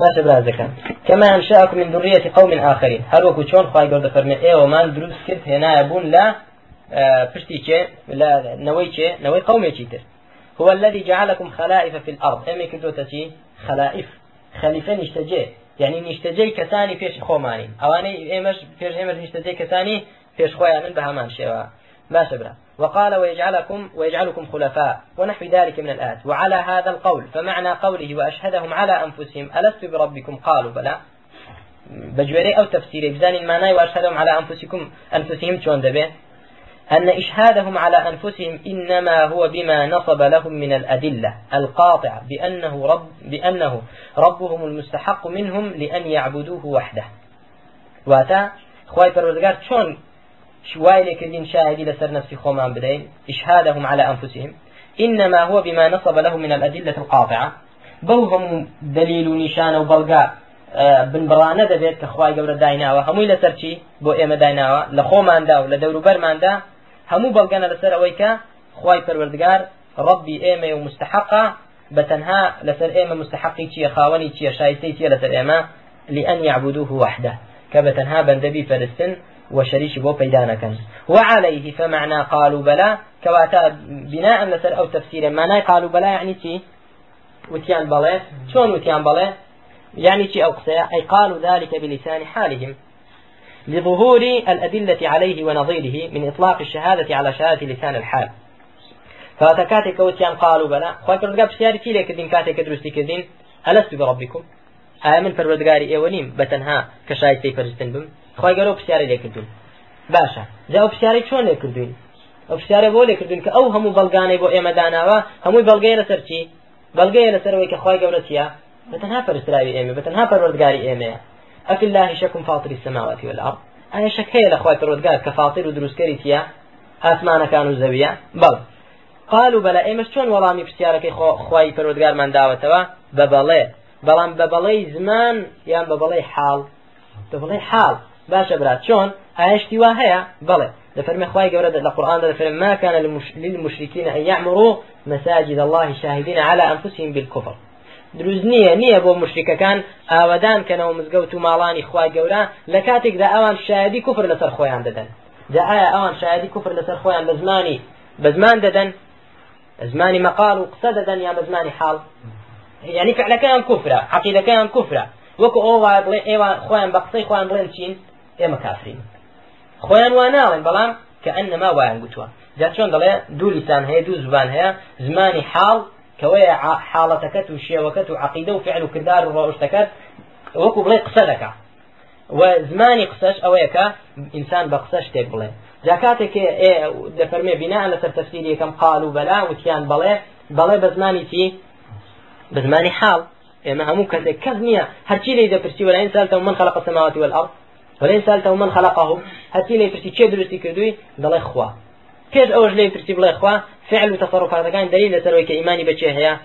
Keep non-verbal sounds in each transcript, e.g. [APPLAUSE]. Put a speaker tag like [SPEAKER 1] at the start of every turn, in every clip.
[SPEAKER 1] باش برازك كما أنشأكم من ذرية قوم آخرين. هل وكو چون خواهي قرد فرمي إيه ومان دروس كرد هنا يبون لا پشتی چێ لە نەوەی چێ نەوەی قومێکی تر. هو الذي جعلكم خلائف في الأرض. أمي كدوتا چی خلائف. خليفة نشتجي. يعني نشتجي كساني فيش خوماني أواني إيمش فيش إيمش نشتجي كساني فيش خويا بهمان شوا. ما شبرا وقال ويجعلكم ويجعلكم خلفاء ونحو ذلك من الآيات. وعلى هذا القول فمعنى قوله وأشهدهم على أنفسهم ألست بربكم؟ قالوا بلى. بجوري أو تفسيري بزاني المعنى وأشهدهم على أنفسكم أنفسهم شون دبي؟ أن إشهادهم على أنفسهم إنما هو بما نصب لهم من الأدلة القاطعة بأنه رب بأنه ربهم المستحق منهم لأن يعبدوه وحده. واتا؟ خواي پروردگار شون شوای لكردين شاهدي لسر نفسي خومان بدين إشهادهم على أنفسهم. إنما هو بما نصب لهم من الأدلة القاطعة. بوهم دليل نشان وبلغاء بنبڕانە دەبێت کە خخوای گەورە دایناوە. هەمووی لەسەرچی بۆ ئێمە دایناوە. لە خۆماندا و لە دەوروبەرماندا هەموو بەڵگەنە لەسەر ئەوەی کە خی پەروەردگار ڕبی ئێمە و مستحقا بەتەنها لەسەر ئێمە مستحقی چیە خاوەنی لأن يعبدوه وحده. كبتنها بندبي فلسطين وشريش بو بيدانكن وعليه فمعنى قالوا بلا كواتا بناء لسر أو تفسير معنى قالوا بلا يعني تي وتيان بلا شون وتيان بلا يعني تي أو أي قالوا ذلك بلسان حالهم. لظهور الأدلة عليه ونظيره من إطلاق الشهادة على شهادة لسان الحال. فاتكاتك وتيان قالوا بلا خواهي پروردگار بسياري كي لك دين كاتك درستي كدين ألست بربكم؟ ئایا من نیم؟ بەتەنها کە شایستی پەرستن بم؟ خی گەرە پرسیارە لێکردون باشە. جا ئەو پرسیارەی چۆن لێکردوین؟ ئەو پرسیارە بۆ لێکردون کە ئەو هەموو بەڵگانەی بۆ ئێمە داناوە هەمووی بەڵگەیە لەسەر چی؟ بەڵگەیە لەسەرەوەی کە خی گەورە چیە بەتەنها پەرستراوی ئێمە بەتەنها پەروەردگاری ئێمەیە. ئەفی الله شەکم فاطری السماوات والأرض ئایا شەک هەیە لە خی پەروەردگار کە فاتر و دروستکەری چیە ئاسمانەکان و زەویە؟ بەڵ. قالوا بلا ئێمە چۆن وەڵامی پرسیارەکەی خی پەروەردگارمان داوەتەوە بە بەڵێ. بەڵام بە بەڵەی زمان یان بە بەڵەی حاڵ؟ بە بەڵەی حاڵ. باشە برات چۆن؟ ئاشتی وا هەیە؟ بڵێ دفرمي خواهي قولة القرآن دفرمي ما كان للمشركين أن يعمروا مساجد الله شاهدين على أنفسهم بالكفر. دروز نییە نییە بۆ مشریکەکان ئاوەدان کەنەوە مزگەوت و ماڵانی خوای گەورە لە کاتێکدا ئەوان شایدی کوفر لەسەر خۆیان دەدەن. جا ئایا ئەوان شایدی کوفر لەسەر خۆیان بە زمانی بە زمان دەدەن؟ زمانی مەقال و قسە دەدەن یا بە زمانی حاڵ؟ يعني فعلەکەیان کوفرە عقیدەکەیان کوفرە. وەکو ئەو وایە بڵێ ئێوە خۆیان بە قسەی خۆیان بڵێن چین؟ ئێمە کافرین. خۆیان وا ناڵێن بەڵام کە ئەنەما وایان گوتووە. جا چۆن دەڵێ دوو لیسان هەیە دوو زبان هەیە زمانی حاڵ کەوەیە حاڵەتەکەت و شێوەکەت و عقیدە و فعل و کردار و ڕۆشتەکەت وەکو بڵێ قسە دەکا. و زمانی قسەش ئەوەیە کە ئینسان بە قسە شتێک بڵێ. جا کاتێک دەفەرمێ بنا لەسەر تەفسیری یەکەم قال و بەلا وتیان بڵێ بەڵێ بە زمانی چی؟ بزماني حال إما همو كذا كذنيا هرشي لي دبرتي ولا إن سألته من خلق السماوات والأرض. ولا إن سألته من خلقه هرشي لي برتي كيف درستي كردوي ضل إخوة كيف أوج لي برتي بلا إخوة فعل وتصرفات كان دليل لتروي كإيماني بشيء هي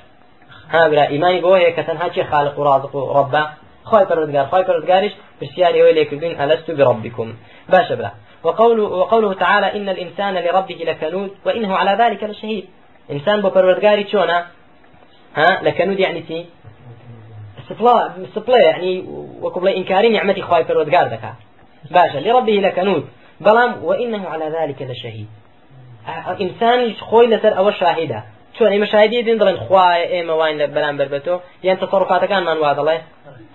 [SPEAKER 1] ها بلا إيماني بوه هي كتنها شيء خالق ورازق وربه خواهي پروردگار خواهي پروردگارش برسياري ويلي كردين ألست بربكم باشا بلا وقوله, وقوله تعالى إن الإنسان لربه لكنود وإنه على ذلك لشهيد إنسان بپروردگاري چونه ها لكنود يعني تي استطلاع استطلاع يعني وقبل إنكار نعمة خواي فرودقار باشا لربه لكنود بلام وإنه على ذلك لشهيد. لسر أو شاهدة. شو أي مشاهدية دين دلن خواي إيه موين بلان بربتو. يعني تصرفات كان من واد الله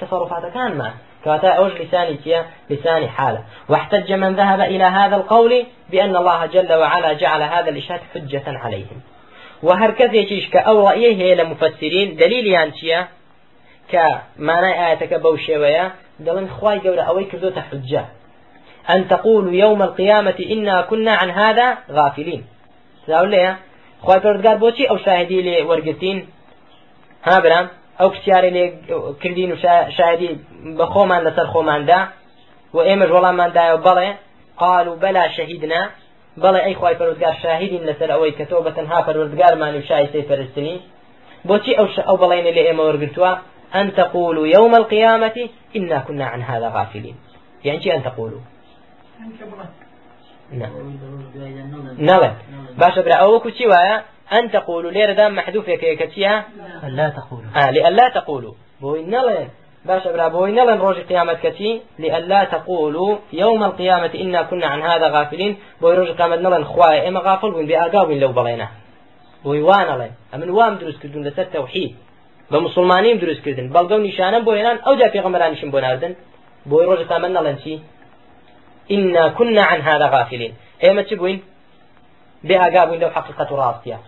[SPEAKER 1] تصرفات كان ما كاتا أوج لساني تيا لساني حالة. واحتج من ذهب إلى هذا القول بأن الله جل وعلا جعل هذا الإشهاد حجة عليهم. و هەر کەسێکیش کە ئەو ڕەیە هەیە لە مفسرین دلیلیان چییە دەڵێن خوای گەورە ئەوەی کردوتە حجە. أن تقولوا يوم القيامة إنا كنا عن هذا غافلين سلاو ليه خواهي پردگار بوچی او شاهدی لي ورگتين ها برام او كسياري لي كردين و شاهدي بخو من لسر خو من دا و ايمج ولا من دا بله قالوا بلا شهدنا. بله اي خواهي پردگار شاهدين لسر اوي كتوبة ها پردگار من و شاهد سي فرستني بوچی او, ش... او بلين لي ايمه ورگتوا أن تقولوا يوم القيامة إنا كنا عن هذا غافلين. يعني أن تقولوا. نڵێ باشە برا ئەوە کوچی وایە ئەن تقولوا. لێرەدا محذوفێک کەچیە
[SPEAKER 2] لا تقولوا.
[SPEAKER 1] آه لألا تقولوا. بۆی نەڵێن باش أبرأ بوين لن روج قيامة كتي لألا تقولوا يوم القيامة إنا كنا عن هذا غافلين. بوي روج قيامة نلن خوايا إما غافل وين بأقاوين لو بغينا بوي وأنا لين أمن وام دروس كردون لسر توحيد. بمسلمانين دروس كردن بلغو نشانا بوينان أو جا في غمرانشن بوناردن بوي روج قيامة نلن شي إنا كنا عن هذا غافلين إما تبوين بأقاوين لو حقيقة راستيا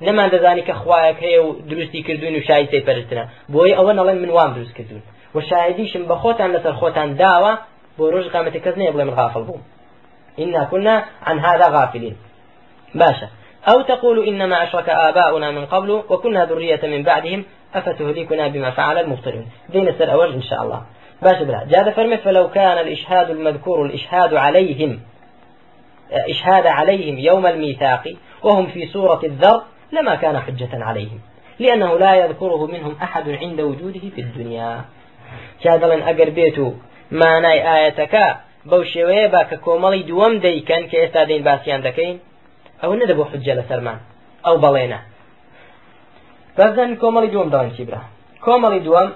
[SPEAKER 1] نەمان دەزانی کە خوایەک هەیە و دروستی کردوون و شای سی پەرستنە بۆی ئەوە نەڵێن من وام دروست کردوون و شاهدیشم بە خۆتان لەسەر خۆتان داوە بۆ ڕۆژ قامەتی کەس نێ بڵێ من غافل بووم إنا كنا عن هذا غافلين باشا أو تقول إنما أشرك آباؤنا من قبل وكنا ذرية من بعدهم أفتهلكنا بما فعل المبطلون. دين السر أول إن شاء الله. باش بلا. جاد فرمت فلو كان الإشهاد المذكور الإشهاد عليهم إشهاد عليهم يوم الميثاق وهم في سورة الذر لما كان حجة عليهم. لأنه لا يذكره منهم أحد عند وجوده في الدنيا. شادڵن ئەگەر بێت و مانای ئاەتەکە بەو شێوەیە با کە کۆمەڵی دووەم دەیکەن کە ئەوە نەدەبوو حجە لە سەرمان. ئەو بەڵێنە. بەزن کۆمەڵی دووەم داڵن چیبرا كومالي دوام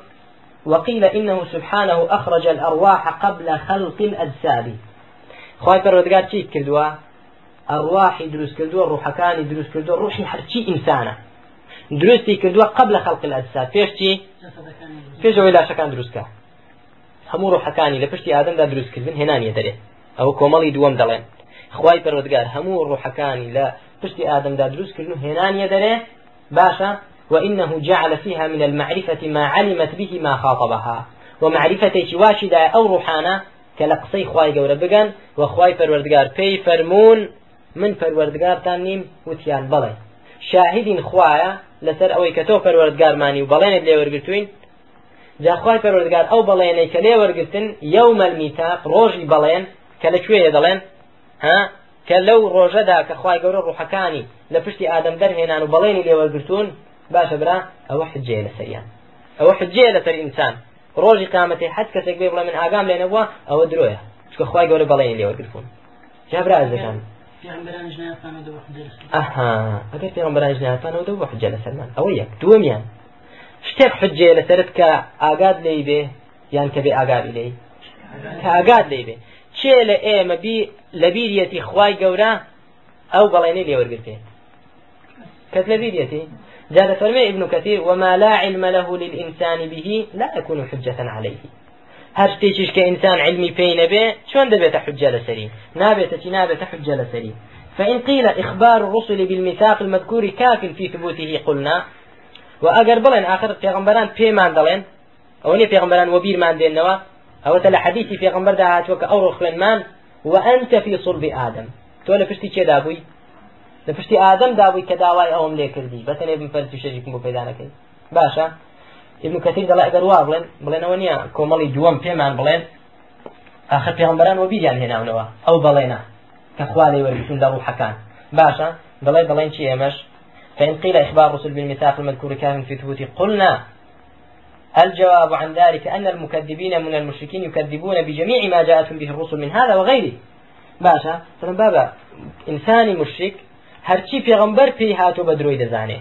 [SPEAKER 1] وقيل إنه سبحانه أخرج الأرواح قبل خلق الأجساد. خواهي پرودگار چی کردوا أرواحي دروس كردوا روحكاني دروس كردوا روحي هرچي إنسانة دروستي كردوا قبل خلق الأجساد. فيش چی؟ فيش ولا شكان دروس كا همو روحكاني لپشتي آدم دا دروس كردن هنانية داري أو كومالي دوام دلين خوای پەروەردگار. هەموو ڕوحەکانی لە پشتی ئادەمدا دروست کردن و هێنانیە دەرێ باشە. وإنه جعل فيها من المعرفة ما علمت به ما خاطبها. ومعرفة واشدا أو روحانا كلقصي خواي قورة بقن وخواي فروردقار بي فرمون من فروردقار تانيم وتيان بلي شاهد خوايا لسر أوي كتو فروردقار ماني وبلين بلي ورقتوين جا خواي فروردقار أو بليني كلي ورقتن يوم الميثاق روجي بلين كلشوية دلين ها؟ کە لەو ڕۆژەدا کە خوای گەورە ڕوحەکانی لە پشتی ئادەم دەرهێنان و بەڵێنی لێ وەرگتون باشە برا ئەوە حجێ لەسەریان ئەوە حجێ لەسەر ئینسان. ڕۆژی قامەتی حد کەسێک بێ بڵێ من ئاگام لێ نەبووە ئەوە درۆیە. چکە خوای گەورە بەڵێنی لێ وەرگتون جابرا ئەزەکان ئەها ئەگەر پێغمبەران ژنیاتانەوە دە بۆ حجە لەسەرمان ئەوە یەک. دووەمیان. شتێک حجێ لەسرت کە ئاگاد لی بێ یان کە بێ ئاگادی لی کە ئاگاد لی بێ. چێ لە ئێمە بی لە بیریەتی خوای گەورە ئەو بەڵێنەی لێوەرگرتێ؟ کەس لە بیریەتی؟ جاء فرمي ابن كثير وما لا علم له للإنسان به لا يكون حجة عليه. کە ئینسان علمی پێی نەبێ چۆن دەبێتە حجە لەسەری نابێتە چی نابێتە حجە لەسەری فإن قيل إخبار الرسل بالميثاق المذكور كاف في ثبوته قلنا. وأجر بلن آخر پیغمبران بيمان دلين أو ني پیغمبران وبير مان دينوا أو تلا حديثي پیغمبر ده هاتوك أو رخلن مان وأنت في صلب آدم. تولى فشتي كي دابوي؟ لفشتي آدم دابوي كداواي أوم ليه كردي بتني بمفرد شجيكم بيدانك باشا ابن كثير دەڵ ئەگەر وا بڵێن بڵێنەوە نییە کۆمەڵی دووەم پێمان بڵێن آخر پێغمبەران وە بیریان هێناونەوە ئەو بەڵێنە کە خوا لێ وەرگتون لە ڕوحەکان باشە دەڵێ بەڵێن چی ئێمەش؟ فإن قيل إخبار رسل بالميثاق المذكور كان في ثبوت قلنا الجواب عن ذلك أن المكذبين من المشركين يكذبون بجميع ما جاءتهم به الرسل من هذا وغيره. باشا فلن بابا إنساني مشرك هرچی پێغمبەر پێی هاتو بە درۆی دەزانێ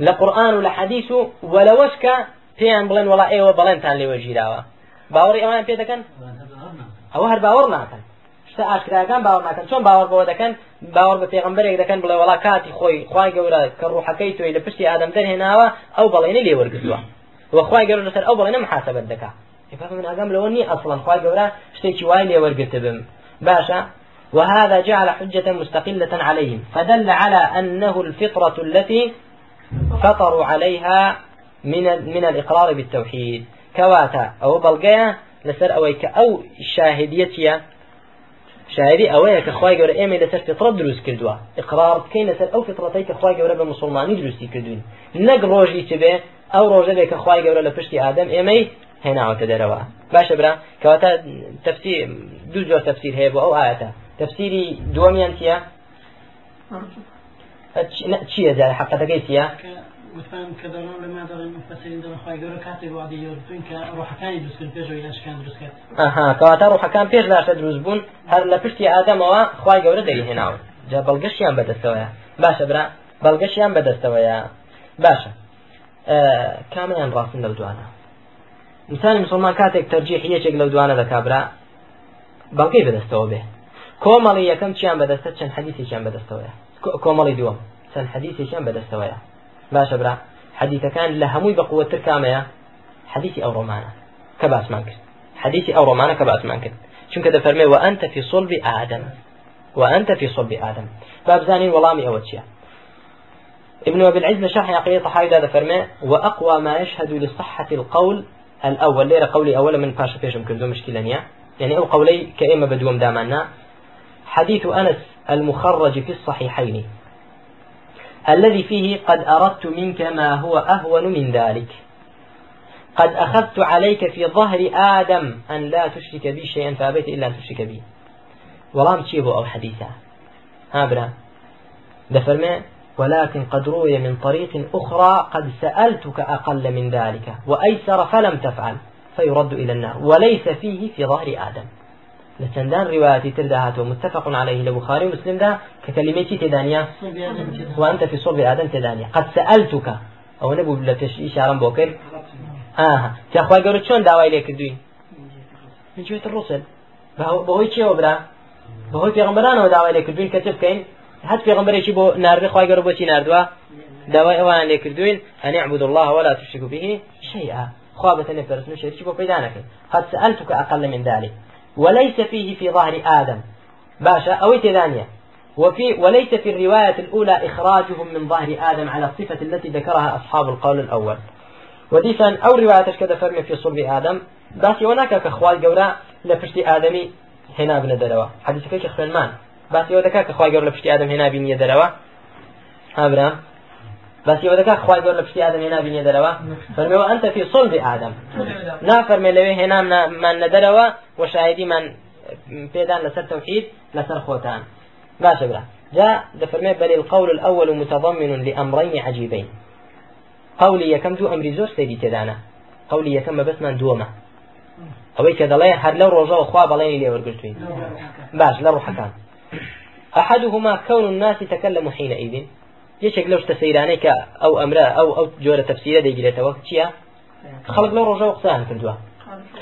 [SPEAKER 1] لە قورآن و لە حەدیث و وەلەوەشکە پێیان بڵێن وڵا ئێوە بەڵێنتان لێوە ژیراوە باوەڕی ئەوان پێ دەکەن؟ ئەوە هەر باوەڕ ناکەن. شتە ئاشکراکان باوەڕ ناکەن. چۆن باوەڕ بەوە دەکەن؟ باوەڕ بە پێغمبەرێک دەکەن بڵێ وڵا کاتی خۆی خوای گەورە کە ڕوحەکەی تۆی لە پشتی ئادەم دەرهێناوە ئەو بەڵێنە وەخوای گەورە لەسەر ئەو بەڵێنە محاسبەت دەکا. من ئەگەم لەوە نی ئەسڵەن خوای گەورە شتێکی وای لێ وەرگرتە بم باشە وهذا جعل حجة مستقلة عليهم. فدل على أنه الفطرة التي فطروا عليها من من الإقرار بالتوحيد. كواتا أو بلغيا لسر أويك أو شاهديتيا شاهدي ئەوەیە کە خخوای گەورە ئێمە لەسەر فطرت دروست کردووە. اقرار بکەین لەسەر ئەو فطرەتەی کە خخوای گەورە بە مسلمانی دروستی کردوین. نەک ڕۆژی چ بێ ئەو ڕۆژە بێ کە خخوای گەورە لە پشتی ئادەم ئێمەی هێناوەتە دەرەوە. باشە برا کەواتە تفسیر دوو جۆر تفسیر هەیە بۆ ئەو ئاەتە. تفسیری دووەمیان چیە چییە جای حقەتەکەی چیە
[SPEAKER 2] وتان کە دەڕۆ لە مادەڵی مفەسرین دەخوای گەورە کاتێک وادی یۆرتوین کە ڕۆحەکانی دروستکرد پێشەوەی لاشکان دروستکات
[SPEAKER 1] ئەها کەواتە ڕۆحەکان پێش لاشە دروست بوون هەر لە پشتی ئادەمەوە خوای گەورە دەری هێناوە جا بەڵگەشیان بەدەستەوەیە باشە برا بەڵگەشیان بەدەستەوەیە باشە کامیان ڕاستن لەو دوانە. انسانی مسلمان کاتێک تەرجیح یەکێک لەو دوانە دەکابرا بەڵگەی بەدەستەوە بێ. کۆمەڵی یەکەم چیان بەدەستە چەند حەدیثێکیان بەدەستەوەیە کۆمەڵی دووەم چەند حەدیثێکیان بەدەستەوەیە باشە برا حەدیثەکان لە هەمووی بەقوتر کامەیە حەدیثی ئەو ڕۆمانە کە باسمان کرد حەدیثی ئەو ڕۆمانە کە کرد چونکە دەفەرمێ وأنت في صلب آدم. وأنت في صلب آدم. بابزانين وڵامی ئەوە چییە ابن أبي العز لشرح عقيدة طحاوي هذا فرمى وأقوى ما يشهد لصحة القول الأول. ليرة قولي أولا من باشا بيشم كردو مشكلة يعني أو قولي كإما بدوم دامنا. حديث أنس المخرج في الصحيحين. الذي فيه قد أردت منك ما هو أهون من ذلك. قد أخذت عليك في ظهر آدم أن لا تشرك بي شيئا فأبيت إلا أن تشرك بي. والله تشيبه أو حديثا ها برا. دفرمي. ولكن قد روي من طريق أخرى قد سألتك أقل من ذلك وأيسر فلم تفعل فيرد إلى النار وليس فيه في ظهر آدم. لسندان رواياتي ترداهات متفق عليه لبخاري ومسلم ده ككلمتي تدانيا وأنت في صلب آدم تدانيا قد سألتك. أو نبو لفش إشارة بوكر. آه تأخوي قولت شون دعوة إليك الدين من جهة الرسل. بهوي چه وبرا بهوي پیغمبران ودعوة إليك الدين كتب كين؟ هەت پێغمبەرێکی بۆ ناردە خی گەۆ بۆچی نردووە داوای ئەوان لێ کردوین هەنی عبود الله ولا تشركوا به شيئا. خوا بتني فرسن شريك بو بيدانك قد سألتك أقل من ذلك. وليس فيه في ظهر آدم. باشا أو تدانية وفي وليس في الرواية الأولى إخراجهم من ظهر آدم على الصفة التي ذكرها أصحاب القول الأول. وديسا أو رواية كذا فرمي في صلب آدم. باسي وناك كخوال قولا لفشتي آدمي هنا ابن دلوة. حديث كيش خلمان. ئەوە دەکات کە خخوای گەور لە پشتی ئادەم هێنا بینیە ئەوە دەکات خخوای گەور لە ئادەم هێنا بینیە دەرەوە فەرمەوە ئەنتە فی صلب ئادەم نافەرمێ لەوێ هێناممان لە دەرەوە وشاهدیمان پێدان لەسەر تەوحید لەسەر خۆتان باشە برا. جاء دفرمي بل القول الأول متضمن لأمرين عجيبين قولي يكم دو أمري زور سيدي تدانا. قولي يكم بس من دوما ئەوەی کە دەڵێ هەر لەو ڕۆژەوە خوا بەڵێنی لێوەرگرتوین باش لە ڕوحەکان أحدهما كون الناس تكلموا حينئذ يشك لو استسيرانيك أو أمرا أو أو جورة تفسير دي جلت وقتيا خلق لو رجع وقتان كردوا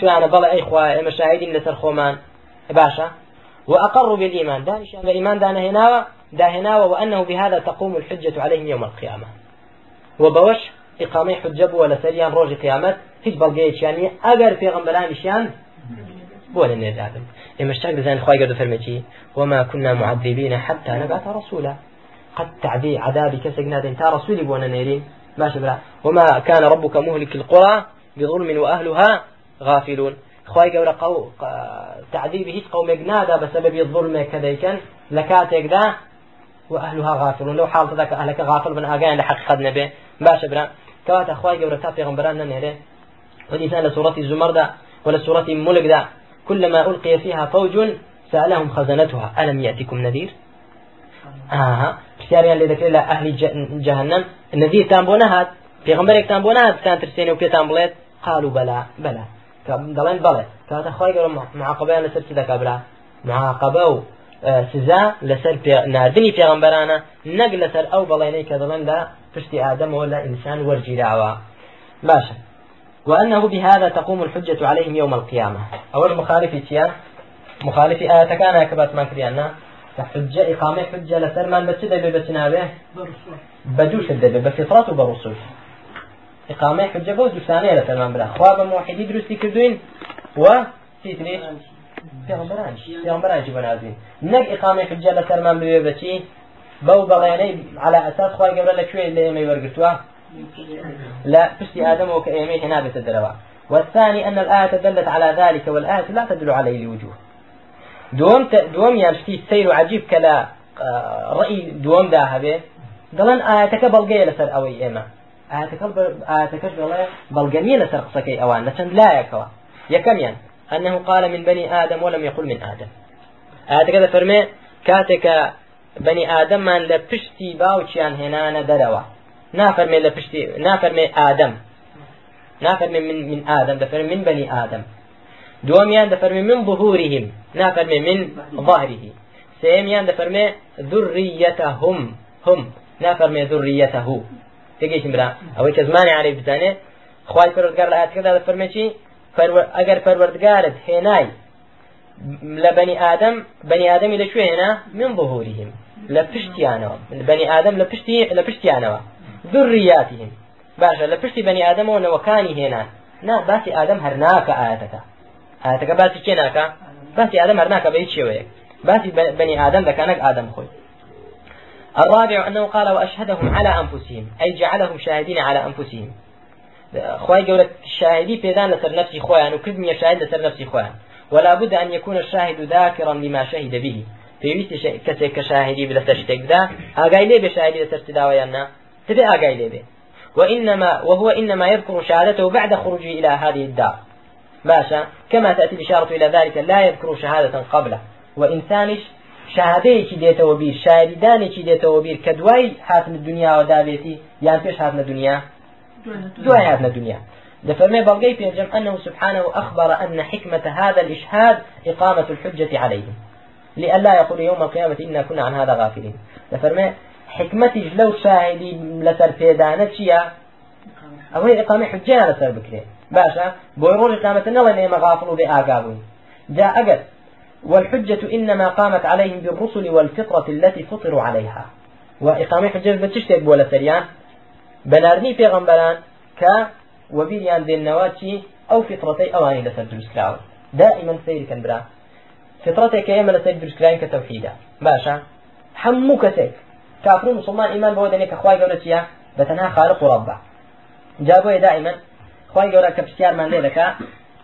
[SPEAKER 1] أنا بلا أي إخوة مشاهدين لسر خومان باشا وأقروا بالإيمان دانش الإيمان دانا هنا دا هنا وأنه بهذا تقوم الحجة عليهم يوم القيامة. وبوش إقامة حجة ولا سريان روج قيامت هیچ بەڵگەیەکیانی ئەگەر پێغمبەرانیشیان بۆ لە نێدادن ئێمە شتاک دەزانین خی گەردە فەرمەکی وما كنا معذبين حتى نبعث رسولا. قد تعدي عذابي كسك نادين تا رسولي بونا نيرين. ماشي بلا وما كان ربك مهلك القرى بظلم وأهلها غافلون. خواي قول قو تعذيب هيك قوم نادا بسبب الظلم كذا كان لكاتك ذا وأهلها غافلون. لو حال ذاك أهلك غافل من أجان لحق خدنا به باش برا. كواتا خواي قول تابي غمبران نيرين. ولسان لسورة الزمر دا ولا سورة دا كلما ألقي فيها فوج سألهم خزنتها. ألم يأتكم نذير؟ آها پرسیاریان لێ دەکرێت لە ئەهلی جەهنم. نەزیرتان بۆ نەهات پێغمبەرێکتان بۆ نهات تان ترسێنێ و پێتان بڵێت قالوا بەلا بەلا دەڵێن بەڵێ کاتە خۆی گەڕم معاقبەیان لەسەر چ دەکا برا؟ معاقبە و سزا لەسەر نردنی پێغمبەرانە نەک لەسەر ئەو بەڵێنەی کە دەڵێن لە پشتی ئادەمەوە لە ئینسان وەرگیراوە. باشە. وأنه بهذا تقوم الحجة عليهم يوم القيامة. أول مخالف تيان مخالف آية كان كبات ما كريانا. حجة إقامة حجة لسرمان بس دبي بس نابه بدوش الدبي بفطرة وبرسول. إقامة حجة بوز ثانية لسرمان بلا. خواب موحدي دروسي كردوين؟ و؟ سيتري پیغمبران پیغمبران جبن عزين نك إقامة حجة لسرمان بلا بچي بو بغياني على أساس خواهي قبل لك شوية اللي يمي ورقرتوا لا بشتي آدم وكأيمين هنا بتدروا والثاني أن الآية دلت على ذلك والآية لا تدل عليه الوجوه دوم ت... دوم يشتي سير عجيب كلا رأي دوم ده به دلن آياتك بلغية لسر أوي إما آياتك آياتك بلغية بلغنية لسر قصكي أوان لسن لا يكوا يكميان أنه قال من بني آدم ولم يقل من آدم. آياتك هذا فرمي كاتك بني آدم من لبشتي باوچيان هنانا دروا نافرمي لبشتي نافرمي آدم. نافرمي من من آدم دفرمي من بني آدم. دووەمیان دەفەرمی من بهوریهم نافەرمێ من ظاهریه. سێمیان دەفەرمێ ذریەتە هم هم نافەرمێ ذریەتە هو تێگەیشم برا. ئەوەی کە زمانی عەرەی بزانێ خوای پەروەردگار لە ئاتکەدا دەفەرمێ چی؟ ئەگەر پەروەردگارت هێنای لە بەنی ئادەم بەنی ئادەمی لە شوێنە من بهوریهم لە پشتیانەوە. بەنی ئادەم لە پشتی لە پشتیانەوە. ذریاتهم باشە لە پشتی بەنی ئادەمەوە نەوەکانی هێنان نا باسی ئادەم هەر ناکە ئاەتەکە. ئاەتەکە باسی چێ ناکە باسی ئادەم هەر ناکە بە هیچ شێوەیەک بني آدم ذكانك آدم خوي الرابع أنه قال وأشهدهم على أنفسهم أي جعلهم شاهدين على أنفسهم. خواهي قولة الشاهدي بيدان لسر نفسي خوان وكذني شاهد لسر نفسي خوان ولا بد أن يكون الشاهد ذاكرا لما شهد به. پێویستی کەسێک کە شاهدی لەسەر شتێکدا ئاگای لێ بێ شاهدی لەسەر تداوەیاننا تبي ئاگای لێ بێ. وإنما وهو إنما يذكر شهادته بعد خروجه إلى هذه الدار. باشا كما تأتي الإشارة إلى ذلك لا يذكر شهادة قبله. وإنسانش شهادەیەکی دێتەوە بیر شاریدانێکی دێتەوە بیر کە دوای هاتن دنیاوە دابێتی یان پێش هاتنە دنیا دوای هاتنە دنیا دفرمي بلغي في أنه سبحانه أخبر أن حكمة هذا الإشهاد إقامة الحجة عليهم. لئلا يقول يوم القيامة إنا كنا عن هذا غافلين. دفرمي حكمتي لو شاهدي لسر بيدانة شيا أو هي إقامة حجة لسر بكري باشا بويرون إقامة نلا نيما غافلوا بآقابون جاء أقل والحجة إنما قامت عليهم بالرسل والفطرة التي فطروا عليها. وإقامة حجة بتشتك بولا سريان بنارني في غنبلان ك وبيريان دين نواتي أو فطرتي أواني لسر دروسكراو دائما سير كان برا. فطرتك يما لسر دروسكراين كتوحيدا. باشا حمو كسيك كافرون مسلمان إيمان بودني كخواي قولتيا بتنها خالق وربع جابوا دائما. خواي قولك كبسيار من ليلك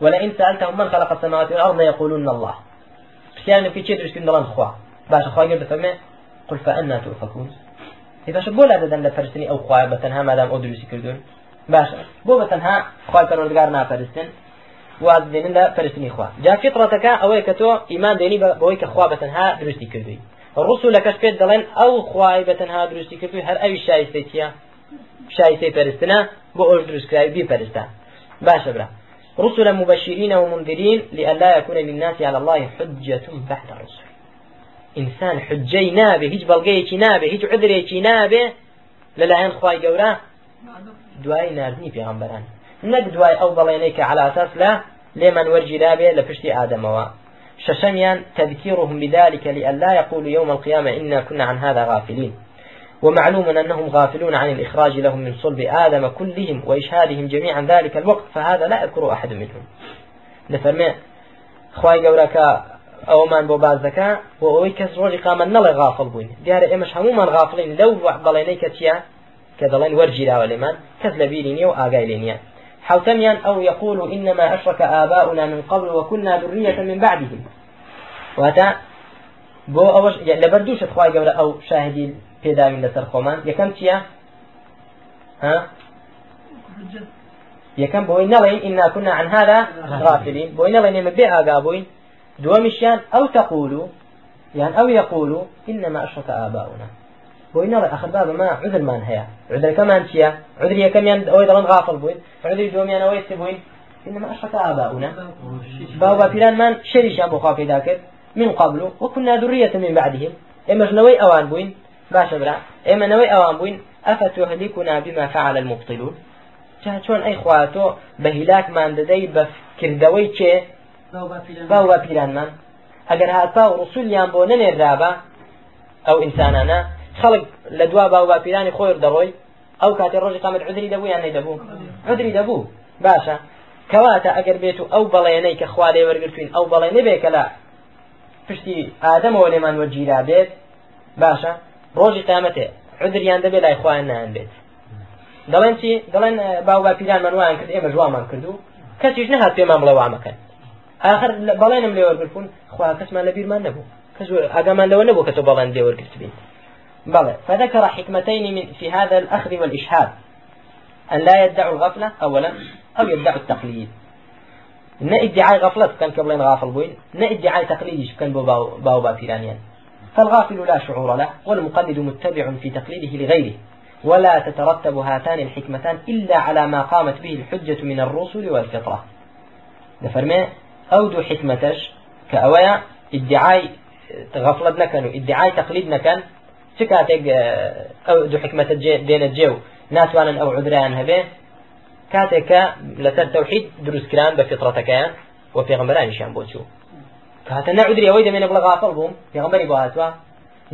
[SPEAKER 1] ولئن سألتهم من خلق السماوات والأرض يقولون الله. كان في شيء درس دڵان خوا باشە خوا گەر دەفەرمێ قل فأنا تؤفكون باشە بۆ لا دەدەن لە پەرستنی ئەو خوای بە تەنها مادام ئەو دروستی کردوون باشە بۆ بە تەنها خوای پەروەردگار ناپەرستن واز لە پەرستنی خوا جا فطرەتەکە ئەوەیە کە تۆ ئیمان دێنی بەوەی کە خوا بە تەنها دروستی کردووی ڕسوولەکەش پێت دەڵێن ئەو خوای بە تەنها دروستی کردووی هەر ئەوی شایستەی شایستەی پەرستنە بۆ ئەوش دروستکراوی بیپەرستە. باشە برا. رسلا مبشرين ومنذرين لئلا يكون للناس على الله حجة بعد الرسل إنسان حجي نابه هيج بلغيكي نابه هيج عذريكي نابه للاين خواي قورا دواي نارني في غنبران نك دواي أو بلينيك على أساس لا لمن ورجي لابه لپشتي آدموا ششميا تذكيرهم بذلك لئلا يقولوا يوم القيامة إنا كنا عن هذا غافلين. ومعلوم أنهم غافلون عن الإخراج لهم من صلب آدم كلهم وإشهادهم جميعا ذلك الوقت فهذا لا يذكر أحد منهم. نفرمي خواي قولك أو من بو بازدكا وأوي كس روجي قام نلا غافل بوين ديار إمش هموما غافلين لو بليني كتيا كدلين ورجي لا ولمان كس لبيريني وآقايلينيا حوتميا أو يقول إنما أشرك آباؤنا من قبل وكنا ذرية من بعدهم. وهذا بۆ ئەوەش لەبەردووشت خخوای گەورە ئەو شاهدی پێداوین لەسەر خۆمان یەکەم چییە؟ یەکەم بۆی نەڵێن ئنا كنا عن هذا غافلين. بۆی نەڵێن ئێمە بێ ئاگا بووین. دووەمیشیان ئەو يعني أو يقولوا إنما أشرك آباؤنا. بۆی نەڵێ ئەخر بابە ما عذرمان هەیە. عذرەکەمان چییە؟ عذری یەکەمیان ئەوەی دەڵێن غافل بووین. عذری دومیان ئەوەی بووین؟ إنما أشرك آباؤنا. باو باپیرانمان شەریشیان بۆ خوا پێدا کرد. من قبل وكنا ذرية من بعدهم. إما نوي أوان باشا برا. إما نوي أوان بوين أفتهلكنا بما فعل المبطلون؟ چون ئەی خواتۆ بە هیلاک مان دەدەی بە کردەوەی چێ؟ باو بە پیرانمان. ئەگەر هاتا و ڕسوولیان بۆ نەنێرابە ئەو ئینسانانە خەڵک لە دوا باو با پیرانی خۆر دەڕۆی ئەو کاتی ڕۆژی قامت عودری دەبوو یان نەیدەبوو؟ عودری دەبوو. باشە. کەواتە ئەگەر بێت و ئەو بەڵێنەی کە خوا لێ وەرگرتوین ئەو بەڵێ نەبێ کە لە پشتی ئادەمەوە لێمان وەرگیرا بێت. باشە. ڕۆژی قیامەتێ عودریان دەبێت لای خوایان نان بێت. دەڵێن چی؟ دەڵێن باو با پیرانمان وایان کرد ئێمە ژوامان کردو کەسیش نەهات پێمان بڵێ وامەکەن آخر بەڵێنم لێ وەرگرتبوون خوا کەسمان لە بیرمان نەبوو. کەس ئاگامان لەوە نەبوو کە تۆ بەڵێن لێ وەرگرت بین. بلى فذكر حكمتين من في هذا الأخذ والإشهاد. أن لا يدعوا الغفلة أولا أو يدعوا التقليد. نه ادعاء غفلة كان قبلين غافل بوين. نه ادعاء تقليد كان باو باو بافيرانيان فالغافل لا شعور له والمقلد متبع في تقليده لغيره. ولا تترتب هاتان الحكمتان إلا على ما قامت به الحجة من الرسل والفطرة. دفرمي أو دو حكمتش كأويا ادعاء غفلة نكن ادعاء تقليد نكن چ کاتێک ئەو دوو حکمەتە دێنە جێ و ناتوانن ئەو عودرایان هەبێ کاتێککە لەسەر تەوحید دروستکران بە فطرەتەکەیان و پێغمبەرانیشیان بۆ چوو کاتە نەعودری ئەوەی دەمێنە بڵە غافڵ بووم پێغمبەری بۆ هاتووە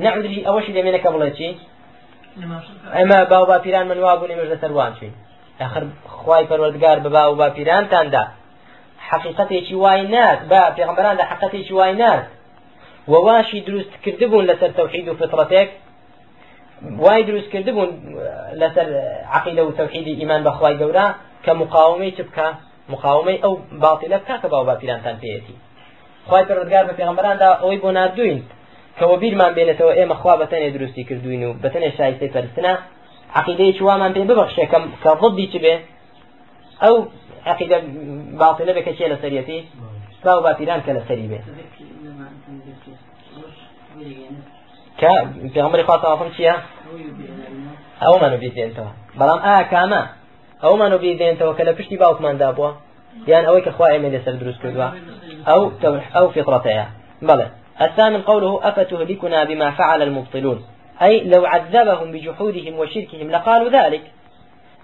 [SPEAKER 1] نەعودری ئەوەشی دەمێنە کە بڵێ چی ئەمە باو باپیران من وا بوونی مەش لەسەر وان چوین آخر خوای پەروەردگار بە باو باپیرانتاندا حقیقەتێکی وای نات؟ بە پێغمبەراندا حقیقەتێکی وای نات؟ وواشی دروست کردبوون لەسەر تەوحید و فطرەتێک وای دروست کردبوون لەسەر عقیدە و تەوحیدی ئیمان بەخوای گەورە کە مقاومەی چ بکە مقاومەی ئەو باڵی بکە کە باو باپیرانتان پێێتی خی پەرۆزگار بە پێغمبەراندا ئەوەی بۆ نردوین کەەوە بیرمان بێنێتەوە ئێمە خوا بەتەنێ دروستی کردوین و بەتەنێ شایستەی پەرستنە عقیدەیەکی وامان پێ ببەخشێ کەم کە ضدی چ بێ؟ ئەو عقیدە باڵە بێ کە چێ لە سەرەتی باو باپیران کە لە سەری بێ. کە پێغمبەری خوا تەوافم چییە؟ ئەومانو بیدێنتەوە. بەڵام ئایا کامە؟ ئەومانو بیدێنتەوە کە لە پشتی باوکماندا بووە. یان ئەوەی کە خوا ئێمە لەسەر دروست کردووە. أو أو فطرتها. بلى. الثامن قوله أفتهلكنا بما فعل المبطلون. أي لو عذبهم بجحودهم وشركهم لقالوا ذلك.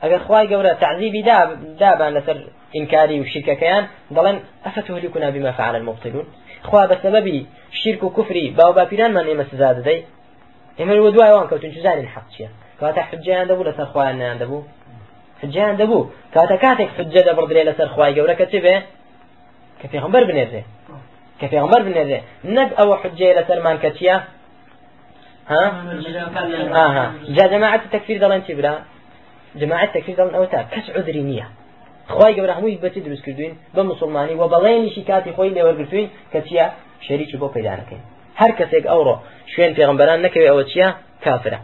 [SPEAKER 1] أجر خواي قورا تعذيبي داب دابا لسر إنكاري وشركة كيان. ضلن أفتهلكنا بما فعل المبطلون. خوا بسبب شرك وكفري باو بابيران من إما سزاد دي. إما الودواء وان كوتن شزاني الحق شيا. كواتا حجة عندبو لسر خواي عندبو حجة عندبو كواتا كاتك حجة دبردري لسر خواي قورا كتبه کە پێغمبەر بنێرێ کە پێغمبەر بنێرێ نەک ئەوە حجێ لە سەرمان کە چییە؟ ها؟ ئاها جا جەماعەت تەکفیر دەڵێن چی برا؟ جەماعەت تەکفیر دەڵێن ئەوە تا کەس عذری نییە. خی گەورە هەمووی بەچی دروست کردوین بە مسلمانی و بەڵێنیشی کاتی خۆی لێوەرگرتوین کە چییە؟ شەریکی بۆ پیدا نەکەین. هەر کەسێک ئەوڕۆ شوێن پێغمبەران نەکەوێت ئەوە چییە؟ کافرە.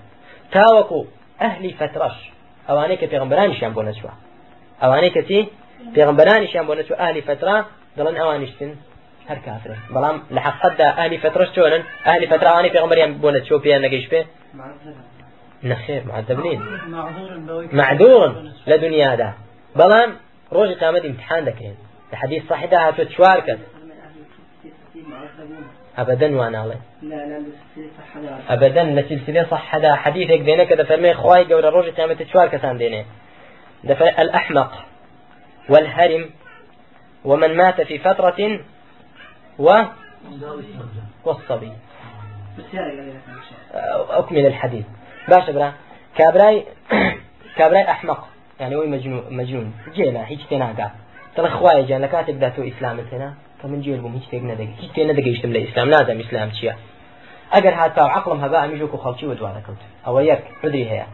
[SPEAKER 1] تاوەکو ئەهلی فترەش. ئەوانەی کە پێغمبەرانیشیان بۆ نەچوە ئەوانەی کەچی پێغمبەرانیشیان بۆ نەچوە ئاهلی فترە دەڵێن ئەوانیشتن هەر کافرن. بەڵام لە حقەتدا ئاهلی فترەش چۆنن ئاهلی فتراوانی پێغمبەریان بۆ نەچۆ پێیان نەگەیشت پێ نەخێر معذب نین. معذور لە دنیادا بەڵام ڕۆژی قامەت امتحان دەکرێن لە حدیث صحیحدا هاتووە چوار کەس أبدا واناڵێ أبدا لسلسلة صحدا حديثك دينك دفرمي خواي قول الروج قيامة شوار كسان دينه دفر الأحمق والهرم ومن مات في فترة و والصبي. أكمل الحديث. باش برا كابراي [COUGHS] كابراي أحمق. يعني هو مجنون مجنون؟ جينا هيك تناقا ترى خواي جان لكاتب ذاتو إسلام هنا؟ كمن جيل بوم هيك تيجنا دقيق هيك تيجنا دقيق يشتم الإسلام لازم إسلام تشيا. أجر هاتا عقلم هباء ميجوك وخلشي ودوانا كوت أو يرك عذري هي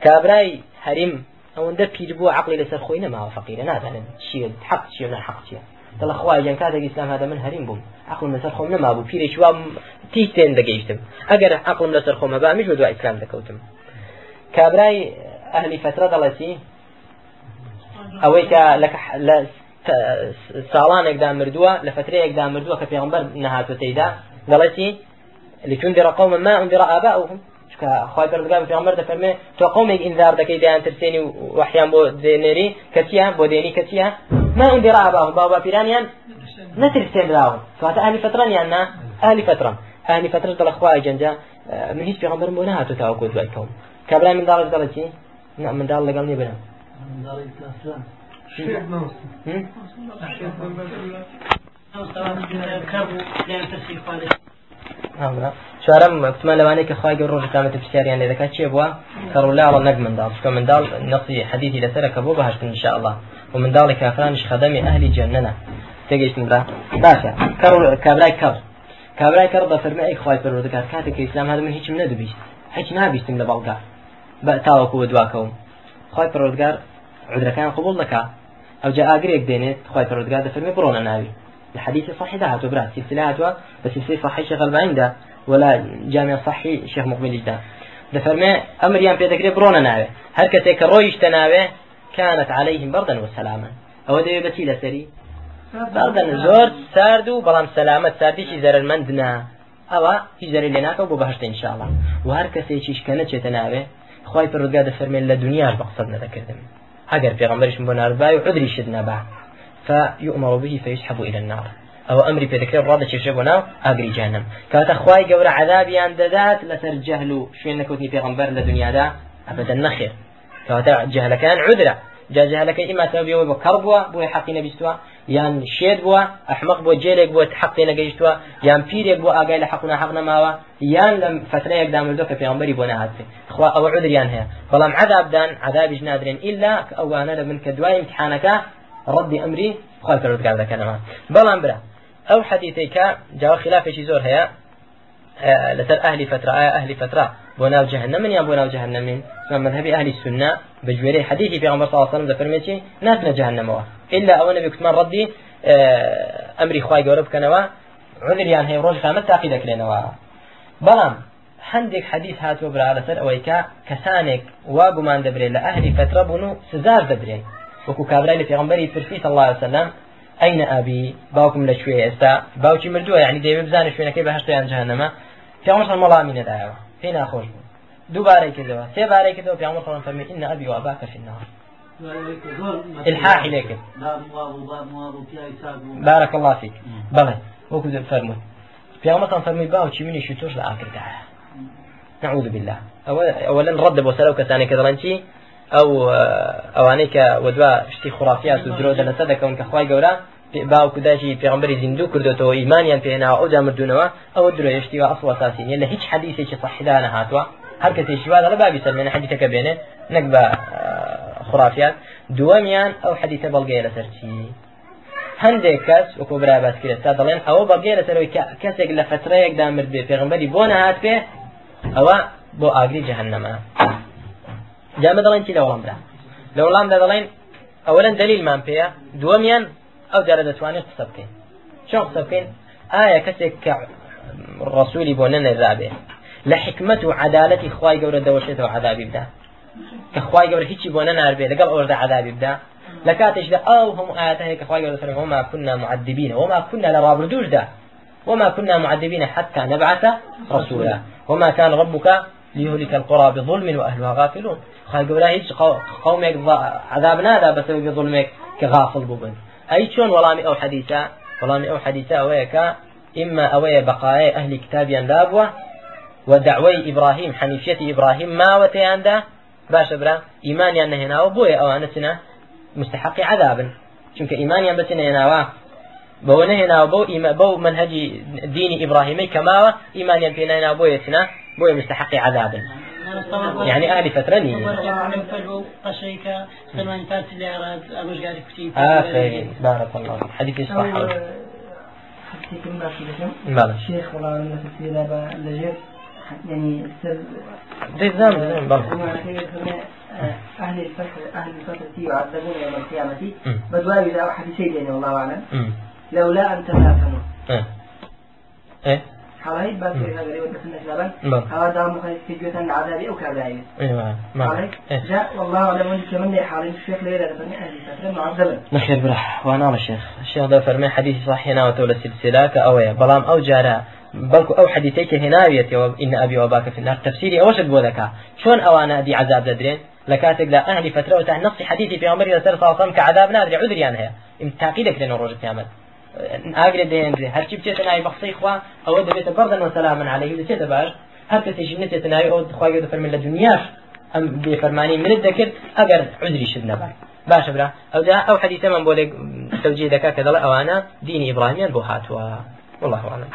[SPEAKER 1] كابراي هرم أو ندب يجبوا عقلي لسر خوينا ما فقير. نازل شيء حق شيء حق شيء. دڵ خوای جان کاتێک ئیسلام هذا من هەریم بووم عقلم لەسەر خۆم نەما بوو پیرێکی وا تی تێن دەگەیشتم ئەگەر عقلم لەسەر خۆمە با میش دو ئیسلام دەکەوتم کابرای ئەهلی فترە دەڵەتی ئەوەی کە لە ساڵانێکدا مردووە لە فترەیەکدا مردووە کە پێغمبەر نەهاتوە تێیدا دەڵەتی لتنذر قوما ما انذر آباؤهم خواهی پردگار پیغمبر دفرمه تو قومێک انذار دەکەی دەیان ترسێنی و وحیان بۆ دێنێری کەچیە بۆ دێنی کەچیە ما انذر آباؤهم باو باپیرانیان نەترسێنراون کەواتە ئاهلی فترانیان نا ئاهلی فترم ئاهلی فترە دڵە خوای جەنجا من هیچ پێغمبەرم بۆ نهاتۆ تاوەکو دوای کەوم کابرای منداڵش دەڵەتی نه منداڵ لەگەڵ نیە برم چوارەم وتمان لەوانەیە کە خخوای گەور ڕۆژ تامەتە پرسیاریان لێ دەکات چێ بووە؟ کە ڕوولاڵە نەک منداڵ چکە منداڵ نەقی حەدیثی لەسەرە کە بۆ بەهشتن انشاءله و منداڵی کافرانش خەدەمی ئەهلی جەنەنە تێگەیشتن برا باشە. کابرای کەڕ. کابرای کەڕ بە فەرمی ئەی خخوای پەرۆ دەکات کاتێک کە ئیسلام هەدەمە هیچم نەدەبیست هیچ نابیستم لە بەڵگا بە تاوەکو دواکەوم. خی پەرۆزگار عودەکان قبول دەکات ئەو جا ئاگرێک دێنێت خی پەرۆزگار دەفەرمی بڕۆنە ناوی. الحديث صحيح ده هاتو برا سلسلة هاتوا بس سلسلة صحيح شيخ البعين ده ولا جامع صحي شيخ مقبل ده ده فرمي أمر يام بيدك برونا ناوي؟ هل كتك رويش تناوي؟ كانت عليهم بردا وسلاما. أو ده بتيلة سري. بردا زور ساردو بلام سلامة ساردي شي زر المندنا. أو هي زر اللي ناكو ببهشت إن شاء الله. وهر كسي شيش كانت تناوي؟ خواهي پرودگاه ده فرمي لدنيا بقصد نذكردم أجر في غمرش بنار باي وعذري شدنا بعد. فيؤمر به فيسحب إلى النار. أو أمري بذكر رادة تشربنا أجري جهنم. كانت أخواي جور عذابي عند ذات لسر جهل شو إنك وتني في غنبر لدنيا دا أبدا نخير. كانت جهل كان عذرة جاجهلەکە ئیما تەبیەوە بۆ کەڕ بووە بۆی حەقی نەبیستووە یان شێت بووە ئەحمق بۆ جێلێک بۆ حەقی نەگەیشتووە یان پیرێک بۆ ئاگای لە حەقنا حەق نەماوە یان لەم فترەیەکدا مردو کە پێغەمبەری بۆ نهاتێ خوا ئەوە عذریان هەیە بەڵام عذابدان عذابیش نادرێن ئللا ئەوانە لە من کە دوای امتحانەکە ڕەدی ئەمری خوا پەروەردگار دەکەنەوە بەڵام برا. ئەو حەدیثەیە جاوە خلافێکی زۆر هەیە لەسەر ئەهلی فترة آية أهلی فترة. بۆ ناو جهنم یان بۆ ناو جهنمین مذهبی ئەهلی سنة بجوێرەی حدیثی پێغمبەر صلی الله عليه وسلم دەفەرمێتی ناتنە جهنمەوە إلا ئەوە نەبی کوتمان ڕەدی ئەمری خوای گەورە بکەنەوە عذریان هەیە ڕۆژ قامەت تاقی دەکرێنەوە بەڵام هەندێک حەدیث هاتووە برا لەسەر ئەوەی کە کەسانێک وا گومان دەبرێت لە ئەهلی فترە بوون و سزار دەدرێن وەکو کابرای لە پێغمبەری پرسی الله عليه وسلم ئەینە ئابی باوکم لە کوێ ئێستا باوکی مردووە یعنی دەیوێت بزانە شوێنەکەی بەهشتا یان جهنمە پێغمبەر مەڵامی نەدایەوە پێی ناخۆش بوو دووبارەی کردەوە سێ بارەی کردەوە پێغمبەر صلی الله عليه وسلم إن أبي وأباك في النار. الحاح لك بارك الله فيك. بلى. وكذا فرموا في مثلا فرمي باو شي مني شو توش لآخر نعوذ بالله. أولا رد بو ئەو ئەوانەی کە وەدوا شتی خوڕافیات و درۆ دەلەسە دەکەون کە خخوای گەورە باوکو داژی پێغمبەری زیندوو کردوەوە ئیمانیان پێێنا ئەو دامردونەوە ئەوە درۆیشتی و ئەسوەساسی نیە لە هیچ حەدیسێکی صحیدانە هاتووە. هەر کە تێشیوا لە بابی سەرمێنە حەدیتەکە بێنێ نەک بە خوافات دووەمیان ئەو حەدیتە بەڵگەیە لەسەر چی؟ هەندێک کەس وەکو برابات کرد تا دەڵێن ئەوە بەگەێ لەسەرەوەی کەسێک لە فترەیەکدا مرد بێ پێغمبەری بۆ نەهات پێ ئەوە بۆ ئاگری جەهنەمە. جامە دەڵێن چی لە وەڵامدا لە وەڵامدا دەڵێن ئەوەن دلیلمان پێەیە دووەمیان ئەو جارە دەتوانێت قسە بکەین چۆن قسە بکەین ئایا کەسێک کە ڕسوولی بۆ نەنەرابێ لە حکمت و عدالەتی خوای گەورە دەوەشێتەوە عذابی بدا کە خوای گەورە هیچی بۆ نەناربێ لەگەڵ ئەوەدا عذابی بدا لە کاتێکدا ئەو وما كنا معذبين وما كنا لرابردوشدا وما كنا معذبين حتى نبعث رسولا. وما كان ربك ليهلك القرى بظلم وأهلها غافلون. خاي گەورە هیچ قومێک عذاب نادا بەسەوەی بظلمێک کە غافل بوون ئەی چۆن وەڵامی ئەو حەدیثە؟ وەڵامی ئەو حەدیثە ئەوەیە کە ئما ئەوەیە بەقایە ئەهلی کتابیان دابووە حنيفية إبراهيم ما وتياندا باشا برا إيمانيان نهناو بويا أو أنتنا مستحق عذابا چونك إيمانيان بتنا هناوا بو نهناو بو إيما بو منهج دين إبراهيمي كما إيمانيان بينا هنا بويا بويا مستحق عذابا. يعني أهل فترة نية آخر بارك الله حديث صح
[SPEAKER 3] بله شيخ والله من تفسير لجير. يعني سر
[SPEAKER 1] ديزام ديزام بله
[SPEAKER 3] أهل الفترة أهل الفترة يعذبون يوم القيامة. بدواء إذا أحد شيء والله أعلم. لولا أن تفاهموا
[SPEAKER 1] إيه.
[SPEAKER 3] حالي بس هذا اللي ودت النشابا هذا مخالف في جوة العذاب أو كذا أيوه جاء والله أعلم أن كمان حالي الشيخ ليلة فرمي أهل الفترة معذبا
[SPEAKER 1] نخير برح وأنا على الشيخ الشيخ ده فرمي حديث صحيح هنا وتولى السلسلة كأوية بلام أو جارا. بەڵکو ئەو حەدیثەیەکە هێناویێتەوە ئین ئەبی وەباکە فنار تفسیری ئەوەشت بۆ دەکا چۆن ئەوانە دی عذاب دەدرێن لە کاتێکدا ئەهلی فترەوە تا نفسی حەدیثی پێغەمبەری لەسەر ساڵسەم کە عذاب نادرێ عذریان هەیە تاقی دەکرێن ڕۆژ قیامەت ئاگرێ دێنرێ هەرچی بچێتە ناوی بەخسەی خوا ئەوە دەبێتە بەردن وسەلامن عليه دەچێتە باش. هەر کەسێکی نچێتە ناوی ئەو خخوای دەفەرمێن لە دنیاش ئەم بێفەرمانی منت دەکرد ئەگەر عذری شت نەبات باشە برا. ئەو ئەو حەدیثەمان بۆ لێ تەوجێ دەکا کە دەڵێ ئەوانە دینی ئیبراهیمیان بۆ هاتووە. والله أعلم.